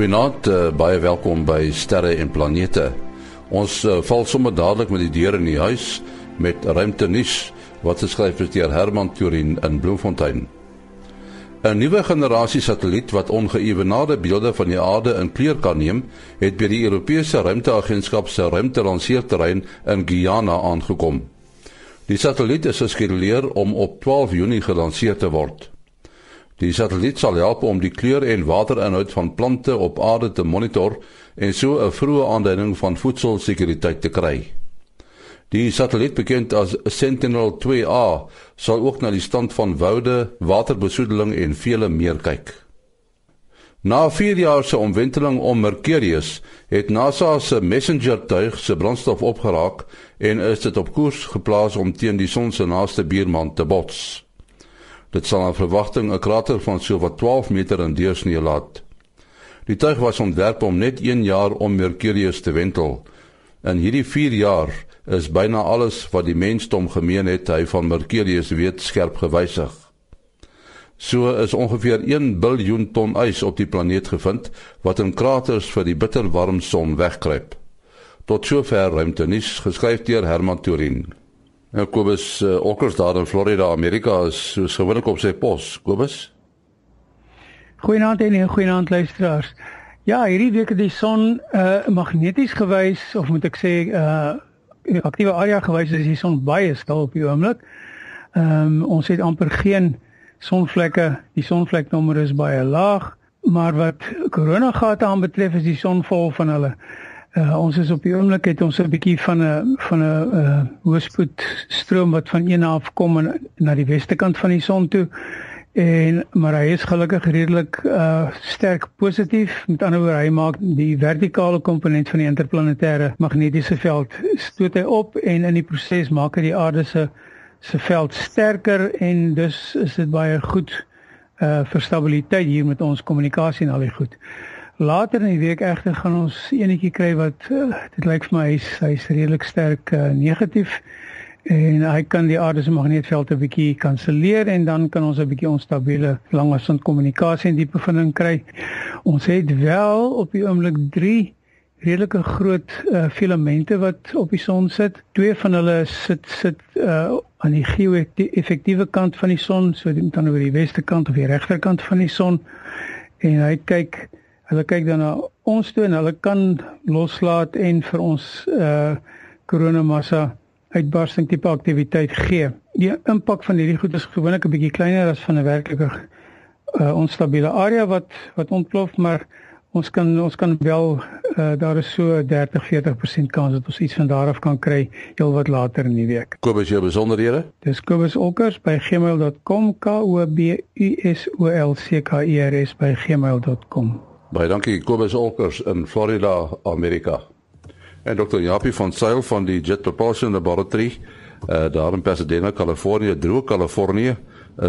Goeienaand, uh, baie welkom by Sterre en Planete. Ons uh, val sommer dadelik met die deure in die huis met ruimte nuus wat geskryf is deur Herman Turin in Bloemfontein. 'n Nuwe generasie satelliet wat ongeëwenaarde beelde van die aarde in kleur kan neem, het by die Europese Ruimteagentskap se ruimtelanseerterrein in Guyana aangekom. Die satelliet is geskeduleer om op 12 Junie gelanseer te word. Die satelliet sal help om die kleur en waterinhoud van plante op aarde te monitor en so 'n vroeë aanduiding van voedselsekuriteit te kry. Die satelliet bekend as Sentinel-2A sal ook na die stand van woude, waterbesoedeling en vele meer kyk. Na 4 jaar se omwenteling om Mercurius het NASA se Messenger-tuig se brandstof opgeraak en is dit op koers geplaas om teen die son se naaste buurman te bots. Dit sal aan verwagting 'n krater van so wat 12 meter in deursnee laat. Die tuig was ontwerp om net 1 jaar om Mercurius te wentel. In hierdie 4 jaar is byna alles wat die mensdom gemeen het, hy van Mercurius weet skerp gewysig. So is ongeveer 1 biljoen ton ys op die planeet gevind wat in kraters vir die bitterwarm son wegkruip. Tot sover ruimte nuus geskryf deur Herman Turin. Nou Kobus uh, Okkers daar in Florida, Amerika is soos gewoonlik op sy pos. Kobus. Goeienaand en goeienaand luisteraars. Ja, hierdie week het die son uh magneties gewys of moet ek sê uh aktiewe area gewys is die son baie stil op die oomblik. Ehm um, ons het amper geen sonvlekke. Die sonvleknommer is baie laag, maar wat koronagate aanbetref is die son vol van hulle. Uh, ons is op die oomblik het ons 'n bietjie van 'n van 'n uh, hoëspoed stroom wat van een af kom en, na die weste kant van die son toe. En maar hy is gelukkig redelik uh sterk positief. Met ander woorde, hy maak die vertikale komponent van die interplanetêre magnetiese veld stoot hy op en in die proses maak hy die aarde se se veld sterker en dus is dit baie goed uh vir stabiliteit hier met ons kommunikasie en al die goed. Later in die week egter gaan ons enetjie kry wat uh, dit lyk vir my hy's hy's redelik sterk uh, negatief en hy kan die aarde se magnetveld 'n bietjie kanselleer en dan kan ons 'n bietjie onstabiele langafstand kommunikasie en diepe verbinding kry. Ons het wel op die oomblik 3 redelike groot uh, filamente wat op die son sit. Twee van hulle sit sit uh, aan die geo-effektiewe kant van die son, so dit moet dan oor die weste kant of die regterkant van die son en hy kyk Hulle kyk dan na ons toe en hulle kan loslaat en vir ons uh koronamassa uitbarsting tipe aktiwiteit gee. Die impak van hierdie goed is gewoonlik 'n bietjie kleiner as van 'n werklike uh onstabiele area wat wat ontplof, maar ons kan ons kan wel uh daar is so 30-40% kans dat ons iets van daar af kan kry heel wat later in die week. Kobus jou besonderhede? Dis Kobus Olkers by gmail.com k o b u s o l c k e r s by gmail.com. Baie dankie Kobus Olkers in Florida, Amerika. En Dr. Japie van Sail van die Jet Propulsion Laboratory uh, daar in Pasadena, Kalifornië, Droog Kalifornië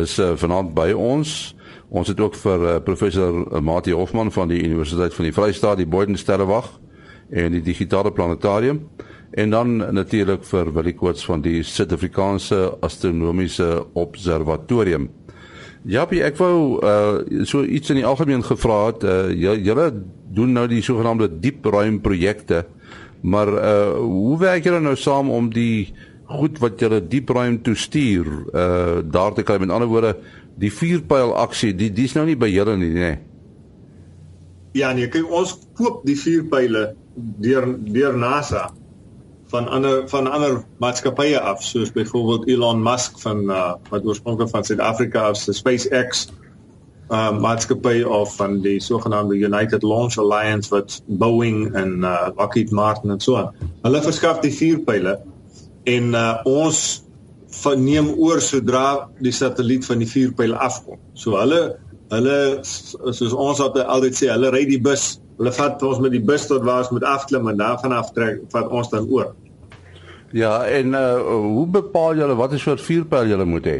is uh, vanaand by ons. Ons het ook vir uh, professor Mati Hofman van die Universiteit van die Vrystaat, die Boyden Sterrewag en die Digitale Planetarium en dan natuurlik vir Willie Koorts van die Suid-Afrikaanse Astronomiese Observatorium. Ja, ek wou uh so iets in die algemeen gevra het. Uh julle doen nou die sogenaamde diepruim projekte. Maar uh hoe werk julle nou saam om die goed wat julle diepruim toe stuur uh daar te kry? Met ander woorde, die vuurpyl aksie, die dis nou nie by julle nie, nê? Ja, nee, ons koop die vuurpyle deur deur NASA van ander van ander maatskappye af soos byvoorbeeld Elon Musk van uh, wat oorspronklik van Suid-Afrika af se SpaceX uh maatskappy of van die sogenaamde United Launch Alliance wat Boeing en uh, Lockheed Martin en so aan. Hulle verskaf die vuurpyle en uh, ons verneem oor sodra die satelliet van die vuurpyle afkom. So hulle hulle soos ons altyd sê, hulle ry die bus Hulle vat ons met die bus tot waar ons moet afklim en daarvan af trek vat ons dan oor. Ja, en uh hoe bepaal julle wat is soort vuurpyl julle moet hê?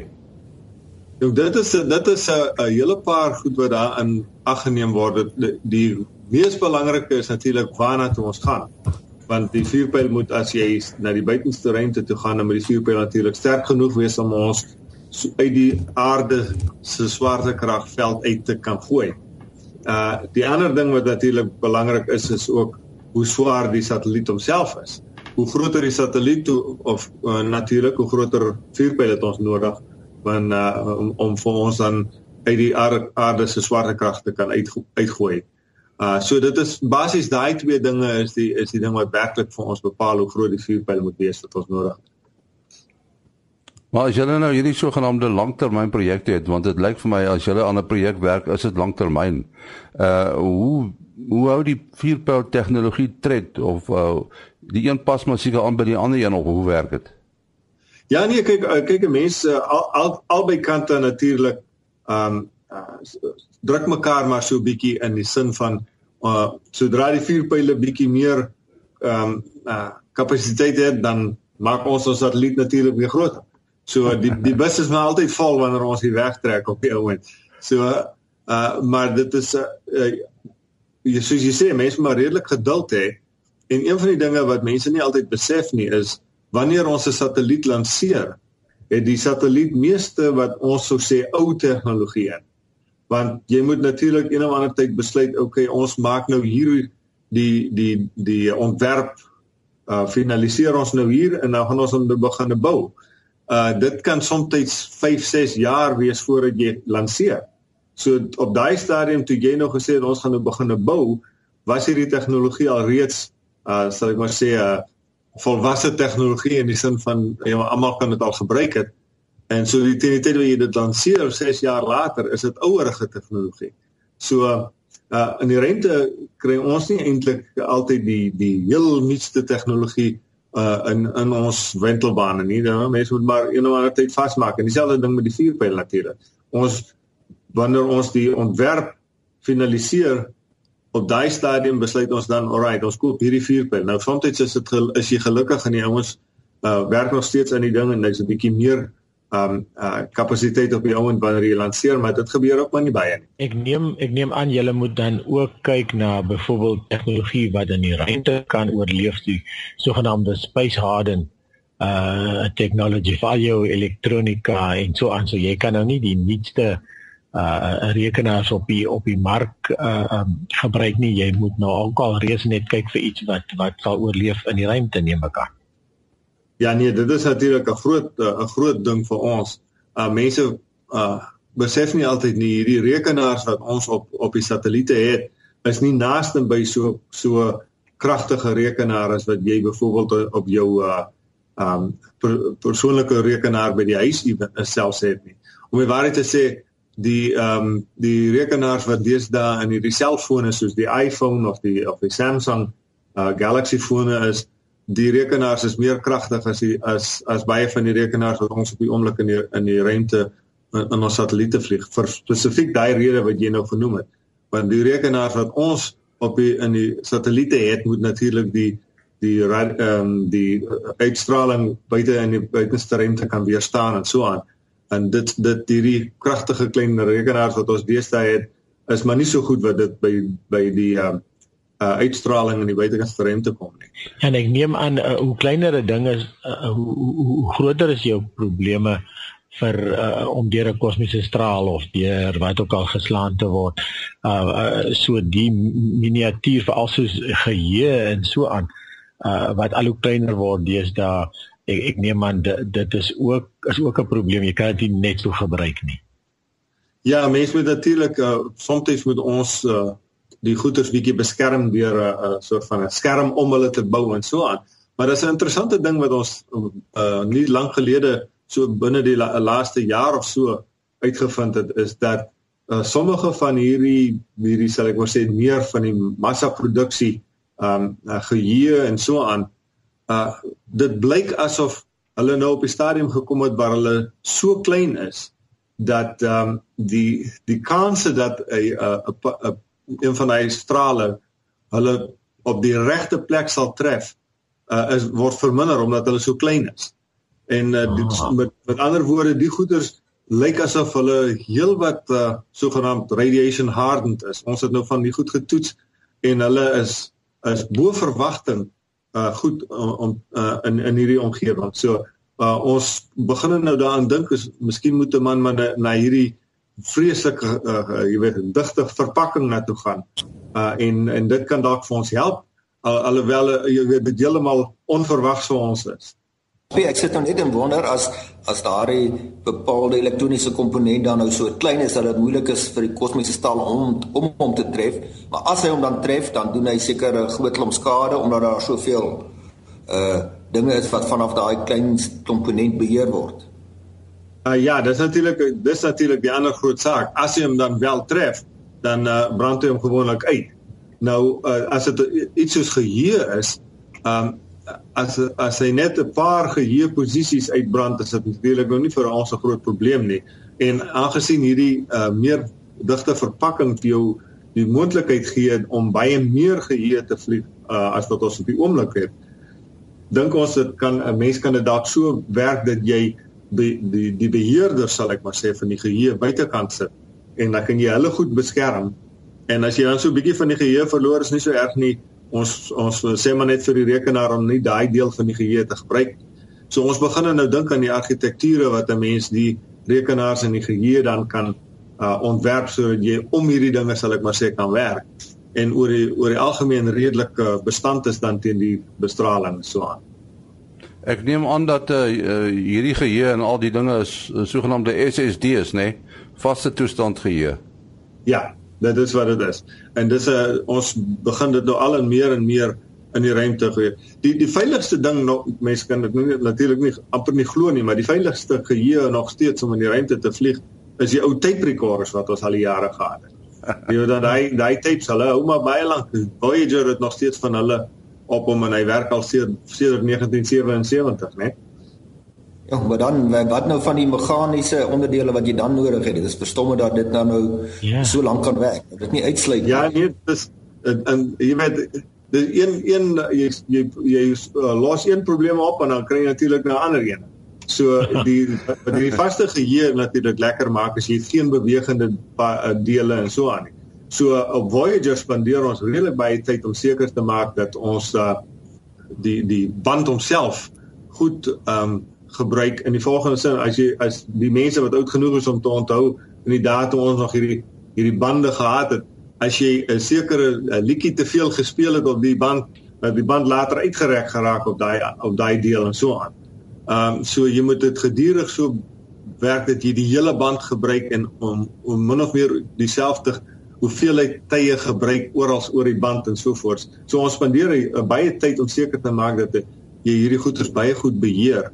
Nou dit is dit is 'n hele paar goed wat daar in ag geneem word. Die, die mees belangrike is natuurlik waarna toe ons gaan. Want die vuurpyl moet as jy na die buitenste ruimte toe gaan, dan moet die vuurpyl natuurlik sterk genoeg wees om ons uit die aarde se swaartekragveld uit te kan gooi uh die ander ding wat natuurlik belangrik is is ook hoe swaar die satelliet homself is. Hoe groter die satelliet of uh, natuurlik hoe groter vuurpyle het ons nodig want uh om, om vir ons dan uit die aarde se swaartekragte kan uit uitgooi. Uh so dit is basies daai twee dinge is die is die ding wat werklik vir ons bepaal hoe groot die vuurpyl moet wees wat ons nodig het. Maar as julle nou hierdie sogenaamde langtermynprojekte het, want dit lyk vir my as julle aan 'n projek werk, is dit langtermyn. Uh hoe hoe hou die vuurpyl tegnologie tred of uh die een pas maar seker aan by die ander een of hoe werk dit? Ja nee, kyk kyk mense al, al albei kante natuurlik um uh, druk mekaar maar so bietjie in die sin van uh sodra die vuurpyle bietjie meer ehm um, uh kapasiteit het dan maak ons ons satelliet natuurlik weer groter. So die die bus is maar altyd vol wanneer ons hier wegtrek op die oomblik. So uh maar dit is 'n uh, jy soos jy sê mense maar redelik geduld hê en een van die dinge wat mense nie altyd besef nie is wanneer ons 'n satelliet lanseer het die satelliet meeste wat ons sou sê ou tegnologie het want jy moet natuurlik een of ander tyd besluit okay ons maak nou hier die die die ontwerp uh finaliseer ons nou hier en dan gaan ons om te begin bou. Uh dit kan soms 5, 6 jaar wees voordat jy lanseer. So op daai stadium toe jy nog gesê het ons gaan nou begin bou, was hierdie tegnologie al reeds uh sal ek maar sê 'n uh, volwasse tegnologie in die sin van ja, almal kan dit al gebruik het. En so die tyd wat jy dit lanseer 6 jaar later, is dit ouerige tegnologie. So uh in die rente kry ons nie eintlik altyd die die heel nuutste tegnologie uh in in ons wentelbane nie. Dan mense moet maar een of ander tyd vasmaak. En dieselfde ding met die vuurpyl natuurlik. Ons wanneer ons die ontwerp finaliseer op daai stadium besluit ons dan alright, ons koop hierdie vuurpyl. Nou soms is dit is jy gelukkig en die ouens uh werk nog steeds aan die ding en hy's 'n bietjie meer um uh kapasiteit op die ouend wanneer jy lanseer, maar dit gebeur ook maar nie baie nie. Ek neem ek neem aan julle moet dan ook kyk na byvoorbeeld tegnologie wat in die ruimte kan oorleef, die sogenaamde space harden uh technology vir jou elektronika en so aan. So jy kan nou nie die nuutste rekenaars op die op die mark uh um, gebruik nie. Jy moet nou ook al reeds net kyk vir iets wat wat sal oorleef in die ruimte neem ek aan. Ja nee, dit is natuurlik 'n groot 'n groot ding vir ons. Uh mense uh besef nie altyd nie hierdie rekenaars wat ons op op die satelliete het is nie naaste by so so kragtige rekenaar as wat jy byvoorbeeld op jou uh um per, persoonlike rekenaar by die huis selfs het nie. Om die waarheid te sê, die um die rekenaars wat deesdae in hierdie selfone soos die iPhone of die of die Samsung uh Galaxy fone is die rekenaars is meer kragtig as die as as baie van die rekenaars wat ons op die oomblik in die in die ruimte in, in ons satelliete vlieg vir spesifiek daai rede wat jy nou genoem het. Want die rekenaars wat ons op die in die satelliete het moet natuurlik die die ehm um, die uitstraling buite in die buitenste ruimte kan weerstaan en so aan. En dit dit hierdie kragtige klein rekenaars wat ons deesdae het is maar nie so goed wat dit by by die um, uh, uitstraling in die buitekant ruimte kom nie. En ek neem aan uh, hoe kleiner 'n ding is, uh, hoe, hoe, hoe groter is jou probleme vir uh, om deur 'n kosmiese straal of deur wat ook al geslaan te word. Uh, uh so die miniatuur vir alsoos geheue en so aan uh wat al hoe kleiner word deesdae. Ek ek neem aan dit, dit is ook is ook 'n probleem. Jy kan dit net so gebruik nie. Ja, mense moet natuurlik uh, soms moet ons uh, die goeders bietjie beskerm deur 'n soort van 'n skerm om hulle te bou en so aan. Maar dis 'n interessante ding wat ons uh nie lank gelede so binne die la laaste jaar of so uitgevind het is dat uh sommige van hierdie hierdie sal ek maar sê meer van die massaproduksie um uh, geheue en so aan uh dit blyk asof hulle nou op die stadium gekom het waar hulle so klein is dat um die die kanse dat 'n 'n een van hy strale hulle op die regte plek sal tref uh, is word verminder omdat hulle so klein is. En uh, dit, ah. met met ander woorde die goeders lyk asof hulle heelwat uh, sogenaamd radiation hardened is. Ons het nou van die goed getoets en hulle is is bo verwagting uh goed om uh, in in hierdie omgewing. So uh ons begin nou daaraan dink is miskien moet 'n man maar na, na hierdie vreeslike uh, uh, jy weet digte verpakking na toe gaan. Uh en en dit kan dalk vir ons help al, alhoewel uh, jy weet dit heeltemal onverwags vir ons is. Ja, ek sit nou net en wonder as as daardie bepaalde elektroniese komponent dan nou so klein is dat dit moeilik is vir die kosmiese staal om om hom te tref, maar as hy hom dan tref, dan doen hy seker 'n groot klomp skade omdat daar soveel uh dinge is wat vanaf daai klein komponent beheer word. Uh, ja, dis natuurlik dis natuurlik die ander groot saak. As jy hom dan wel tref, dan uh, brand hy hom gewoonlik uit. Nou uh, as dit iets soos geheue is, um as as hy net 'n paar geheue posisies uitbrand, is dit natuurlik nou nie vir ons 'n groot probleem nie. En aangesien hierdie uh, meer digte verpakking vir jou die moontlikheid gee om baie meer geheue te vlieg uh, as wat ons op die oomblik het, dink ons dit kan 'n mens kan dit dalk so werk dat jy die die die beheerder sal ek maar sê van die geheue buitekant sit en dan kan jy hulle goed beskerm. En as jy dan so 'n bietjie van die geheue verloor is nie so erg nie. Ons ons sê maar net vir die rekenaar om nie daai deel van die geheue te gebruik. So ons begin nou dink aan die argitekture wat 'n mens die rekenaars en die geheue dan kan uh, ontwerp sodat jy om hierdie dinge sal ek maar sê kan werk en oor die oor die algemeen redelike bestand is dan teen die bestraling so aan. Ek neem aan dat uh, hierdie geheue en al die dinge is uh, sogenaamde SSD's, nê? Nee? Vaste toestand geheue. Ja, dit is wat dit is. En dis 'n ons begin dit nou al en meer en meer in die ruimte gee. Die die veiligste ding nog mense kan dit natuurlik nie amper nie glo nie, maar die veiligste geheue nog steeds om in die ruimte te vlieg is die ou tape recorders wat ons al die jare gehad het. Jy weet dan daai daai tapes hulle hou maar baie lank. Voyager het nog steeds van hulle op hom en hy werk al sedert 1977, né? Ja, maar dan wat nou van die meganiese onderdele wat jy dan nodig het? Dit is verstomme dat dit nou nou yeah. so lank kan werk. Dit nie uitsluit Ja, nee, dis en, en jy weet dis een een jy jy, jy uh, los een probleem op en dan kry jy natuurlik 'n ander een. So die wat die vaste geheue natuurlik lekker maak as jy geen bewegende uh, dele en so aan nie. So op Voyager spandeer ons redelik baie tyd om seker te maak dat ons uh, die die band homself goed ehm um, gebruik in die volgende sin as jy as die mense wat oud genoeg is om te onthou in die dae toe ons nog hierdie hierdie bande gehad het as jy 'n sekere liedjie te veel gespeel het op die band dat die band later uitgereg geraak op daai op daai deel en so aan. Ehm um, so jy moet dit gedurig so werk dat jy die hele band gebruik en om om min of meer dieselfde hoeveelheid tye gebruik oral oor die band en so voort. So ons spandeer baie tyd om seker te maak dat jy hierdie goeders baie goed beheer.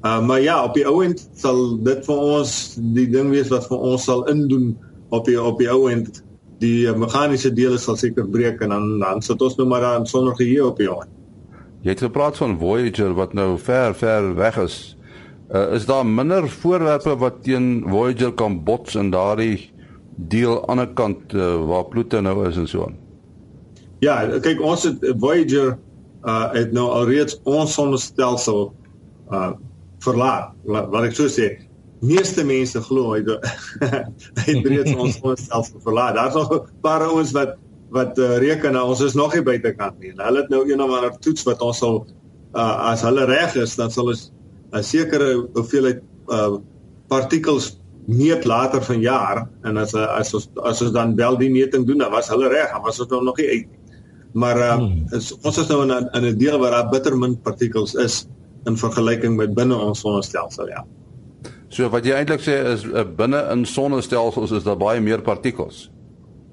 Uh, maar ja, op die ou end sal dit vir ons die ding wees wat vir ons sal indoen op die op die ou end die uh, meganiese dele sal seker breek en dan dan sit ons nou maar daar sonder geheue op die end. Jy het gepraat van Voyager wat nou ver ver weg is. Uh, is daar minder voorwerpe wat teen Voyager kan bots in daardie deel aan die ander kant uh, waar Pluto nou is en so aan. Ja, kyk ons het Voyager uh het nou alreeds ons sonnestelsel uh verlaat. Wat ek so sê, meeste mense glo hy het reeds ons sonnestelsel verlaat. Daar's nog 'n paar ouens wat wat uh, reken nou ons is nog nie buitekant nie. Hulle het nou een of ander toets wat ons sal uh as hulle reg is, dan sal ons 'n sekere hoeveelheid uh partikels meet later van jaar en as as ons as ons dan wel die meting doen, dan was hulle reg, dan was ons nou nog nie uit. Maar uh, hmm. is, ons is nou in 'n in 'n deel waar daar bitter min partikels is in vergelyking met binne ons sonnestelsel, ja. So wat jy eintlik sê is uh, binne in sonnestelsels is daar baie meer partikels.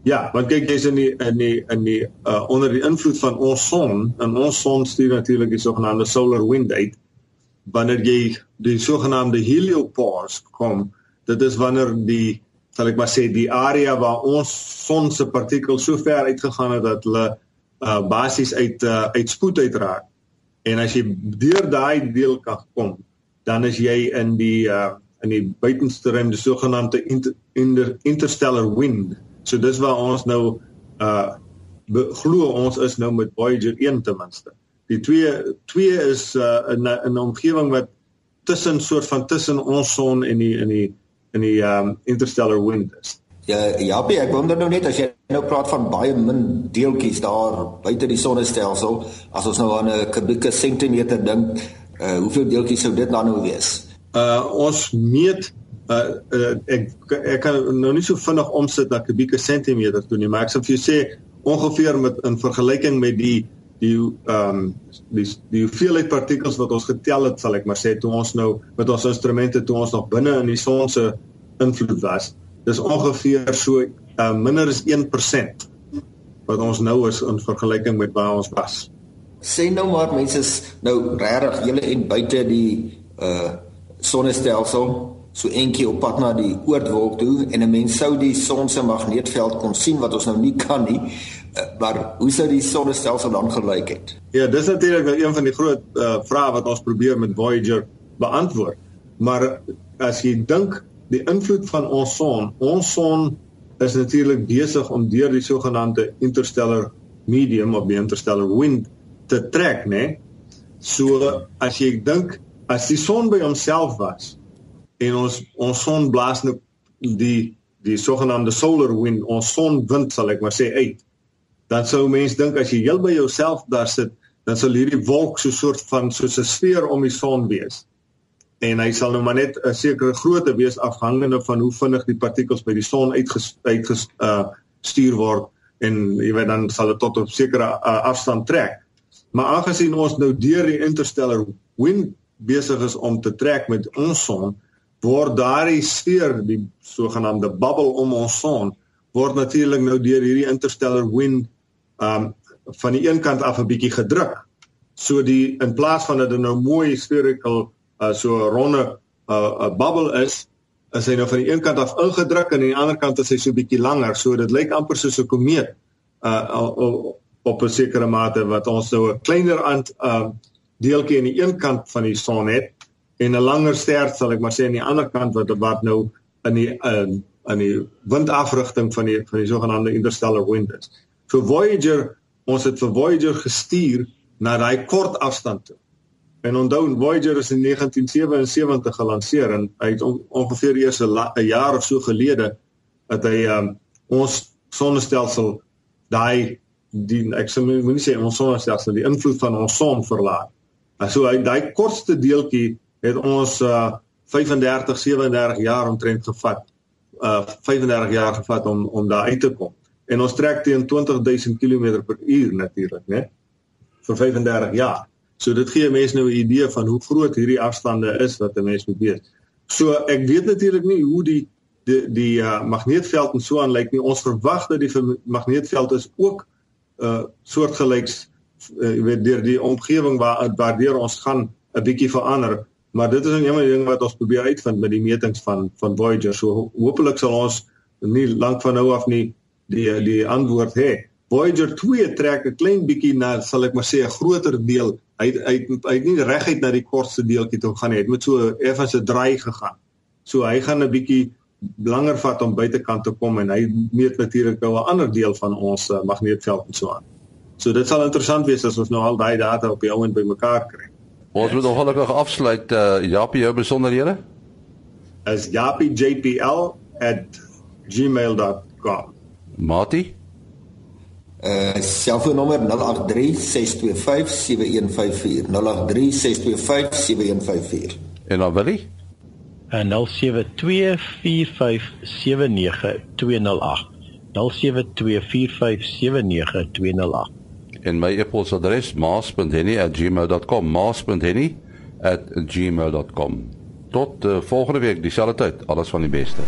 Ja, want kyk jy's in die in die in die uh, onder die invloed van ons son en ons son stuur natuurlik die sogenaamde solar wind uit wanneer jy die sogenaamde heliopause kom dit is wanneer die sal ek maar sê die area waar ons son se partikels so ver uitgegaan het dat hulle uh, basies uit uh, uit spoed uitraak. En as jy deur daai deel kan kom, dan is jy in die uh, in die buitenste ruimte, die sogenaamde inter, inter, interstellar wind. So dis waar ons nou uh glo ons is nou met Voyager 1 ten minste. Die twee twee is uh, in 'n omgewing wat tussen soort van tussen ons son en die in die in die um interstellar wind is. Ja, ja, ek wonder nou net as jy nou praat van baie min deeltjies daar buite die sonnestelsel, as ons nou aan 'n kubieke sentimeter dink, uh hoeveel deeltjies sou dit dan nou wees? Uh ons meet uh, uh ek ek kan nou nie so vinnig omsit na kubieke sentimeter toe nie, maar ek sal vir jou sê ongeveer met in vergelyking met die die ehm um, die die hoeveelheid partikels wat ons getel het, sal ek maar sê toe ons nou met ons instrumente toe ons nog binne in die son se invloed was, dis ongeveer so uh, minder as 1% wat ons nou is in vergelyking met waar ons was. Sê nou maar mense is nou regtig julle en buite die uh sonnestelsel so eentjie op pad na die oortwolk toe en 'n mens sou die son se magneetveld kon sien wat ons nou nie kan nie. Uh, maar hoe sou die sonnestelsel dan gelyk het? Ja, dis natuurlik nou een van die groot uh, vrae wat ons probeer met Voyager beantwoord. Maar as jy dink die invloed van ons son, ons son is natuurlik besig om deur die sogenaamde interstellar medium of die interstellar wind te trek, né? So as jy dink as die son by homself was en ons ons son blaas nou die die sogenaamde solar wind, ons sonwind sal ek maar sê uit, dan sou mense dink as jy heel by jouself daar sit, dan sal hierdie wolk so 'n soort van soos 'n sfeer om die son wees en hy sal nou maar net 'n sekere grootte wees afhangende van hoe vinnig die partikels by die son uitgestuur uh, stuur word en jy weet dan sal dit tot 'n sekere uh, afstand trek. Maar aangesien ons nou deur die interstellar wind besig is om te trek met ons son, word daardie sfeer, die sogenaamde bubble om ons son, word natuurlik nou deur hierdie interstellar wind um van die een kant af 'n bietjie gedruk. So die in plaas van dat dit nou mooi spherical uh, so 'n ronde 'n uh, 'n bubble is, is hy nou van die een kant af ingedruk en aan die ander kant is hy so bietjie langer, so dit lyk amper soos 'n komeet uh, uh op 'n sekere mate wat ons nou 'n kleiner aan uh deeltjie aan die een kant van die son het en 'n langer ster sal ek maar sê aan die ander kant wat wat nou in die uh, in die windafrigting van die van die sogenaamde interstellar wind is. So Voyager, ons het vir Voyager gestuur na daai kort afstand toe. En onthou Voyager is in 1977 gelanseer en hy het on, ongeveer eers 'n jaar of so gelede dat hy um, ons sonnestelsel daai die ek sê moenie sê ons sonnestelsel die invloed van ons son verlaat. En so hy daai kortste deeltjie het ons uh, 35 37 jaar omtrent gevat. Uh 35 jaar gevat om om daar uit te kom. En ons trek teen 20000 km per uur natuurlik, né? vir 35 jaar. So dit gee mense nou 'n idee van hoe groot hierdie afstande is wat 'n mens moet weet. So ek weet natuurlik nie hoe die die die uh, magneetveld en so aan lyk nie. Ons verwag dat die magneetveld is ook uh soortgelyks uh, jy weet deur die omgewing waar waardeur ons gaan 'n bietjie verander. Maar dit is 'n een ding wat ons probeer uitvind met die metings van van Voyager. So hopelik sal ons nie lank van nou af nie die die antwoord hê. Voyager 2 trek 'n klein bietjie na sal ek maar sê 'n groter deel hy hy hy het nie reguit na die kortste deeltjie toe gaan nie. Hy het met so effens 'n draai gegaan. So hy gaan 'n bietjie langer vat om buitekant te kom en hy meet natuurlik nou 'n ander deel van ons uh, magneetveld en so aan. So dit sal interessant wees as ons nou al daai data op die ou end bymekaar kry. Ons moet nog gelukkig afsluit uh, Japie jou besonderhede. As japiejpl@gmail.com. Mati Uh selfoonnommer 0836257154 0836257154 En dan Willie? Uh 0724579208 0724579208 En my e-posadres maas.henny@gmail.com maas.henny@gmail.com Tot uh, volgende week dieselfde tyd alles van die beste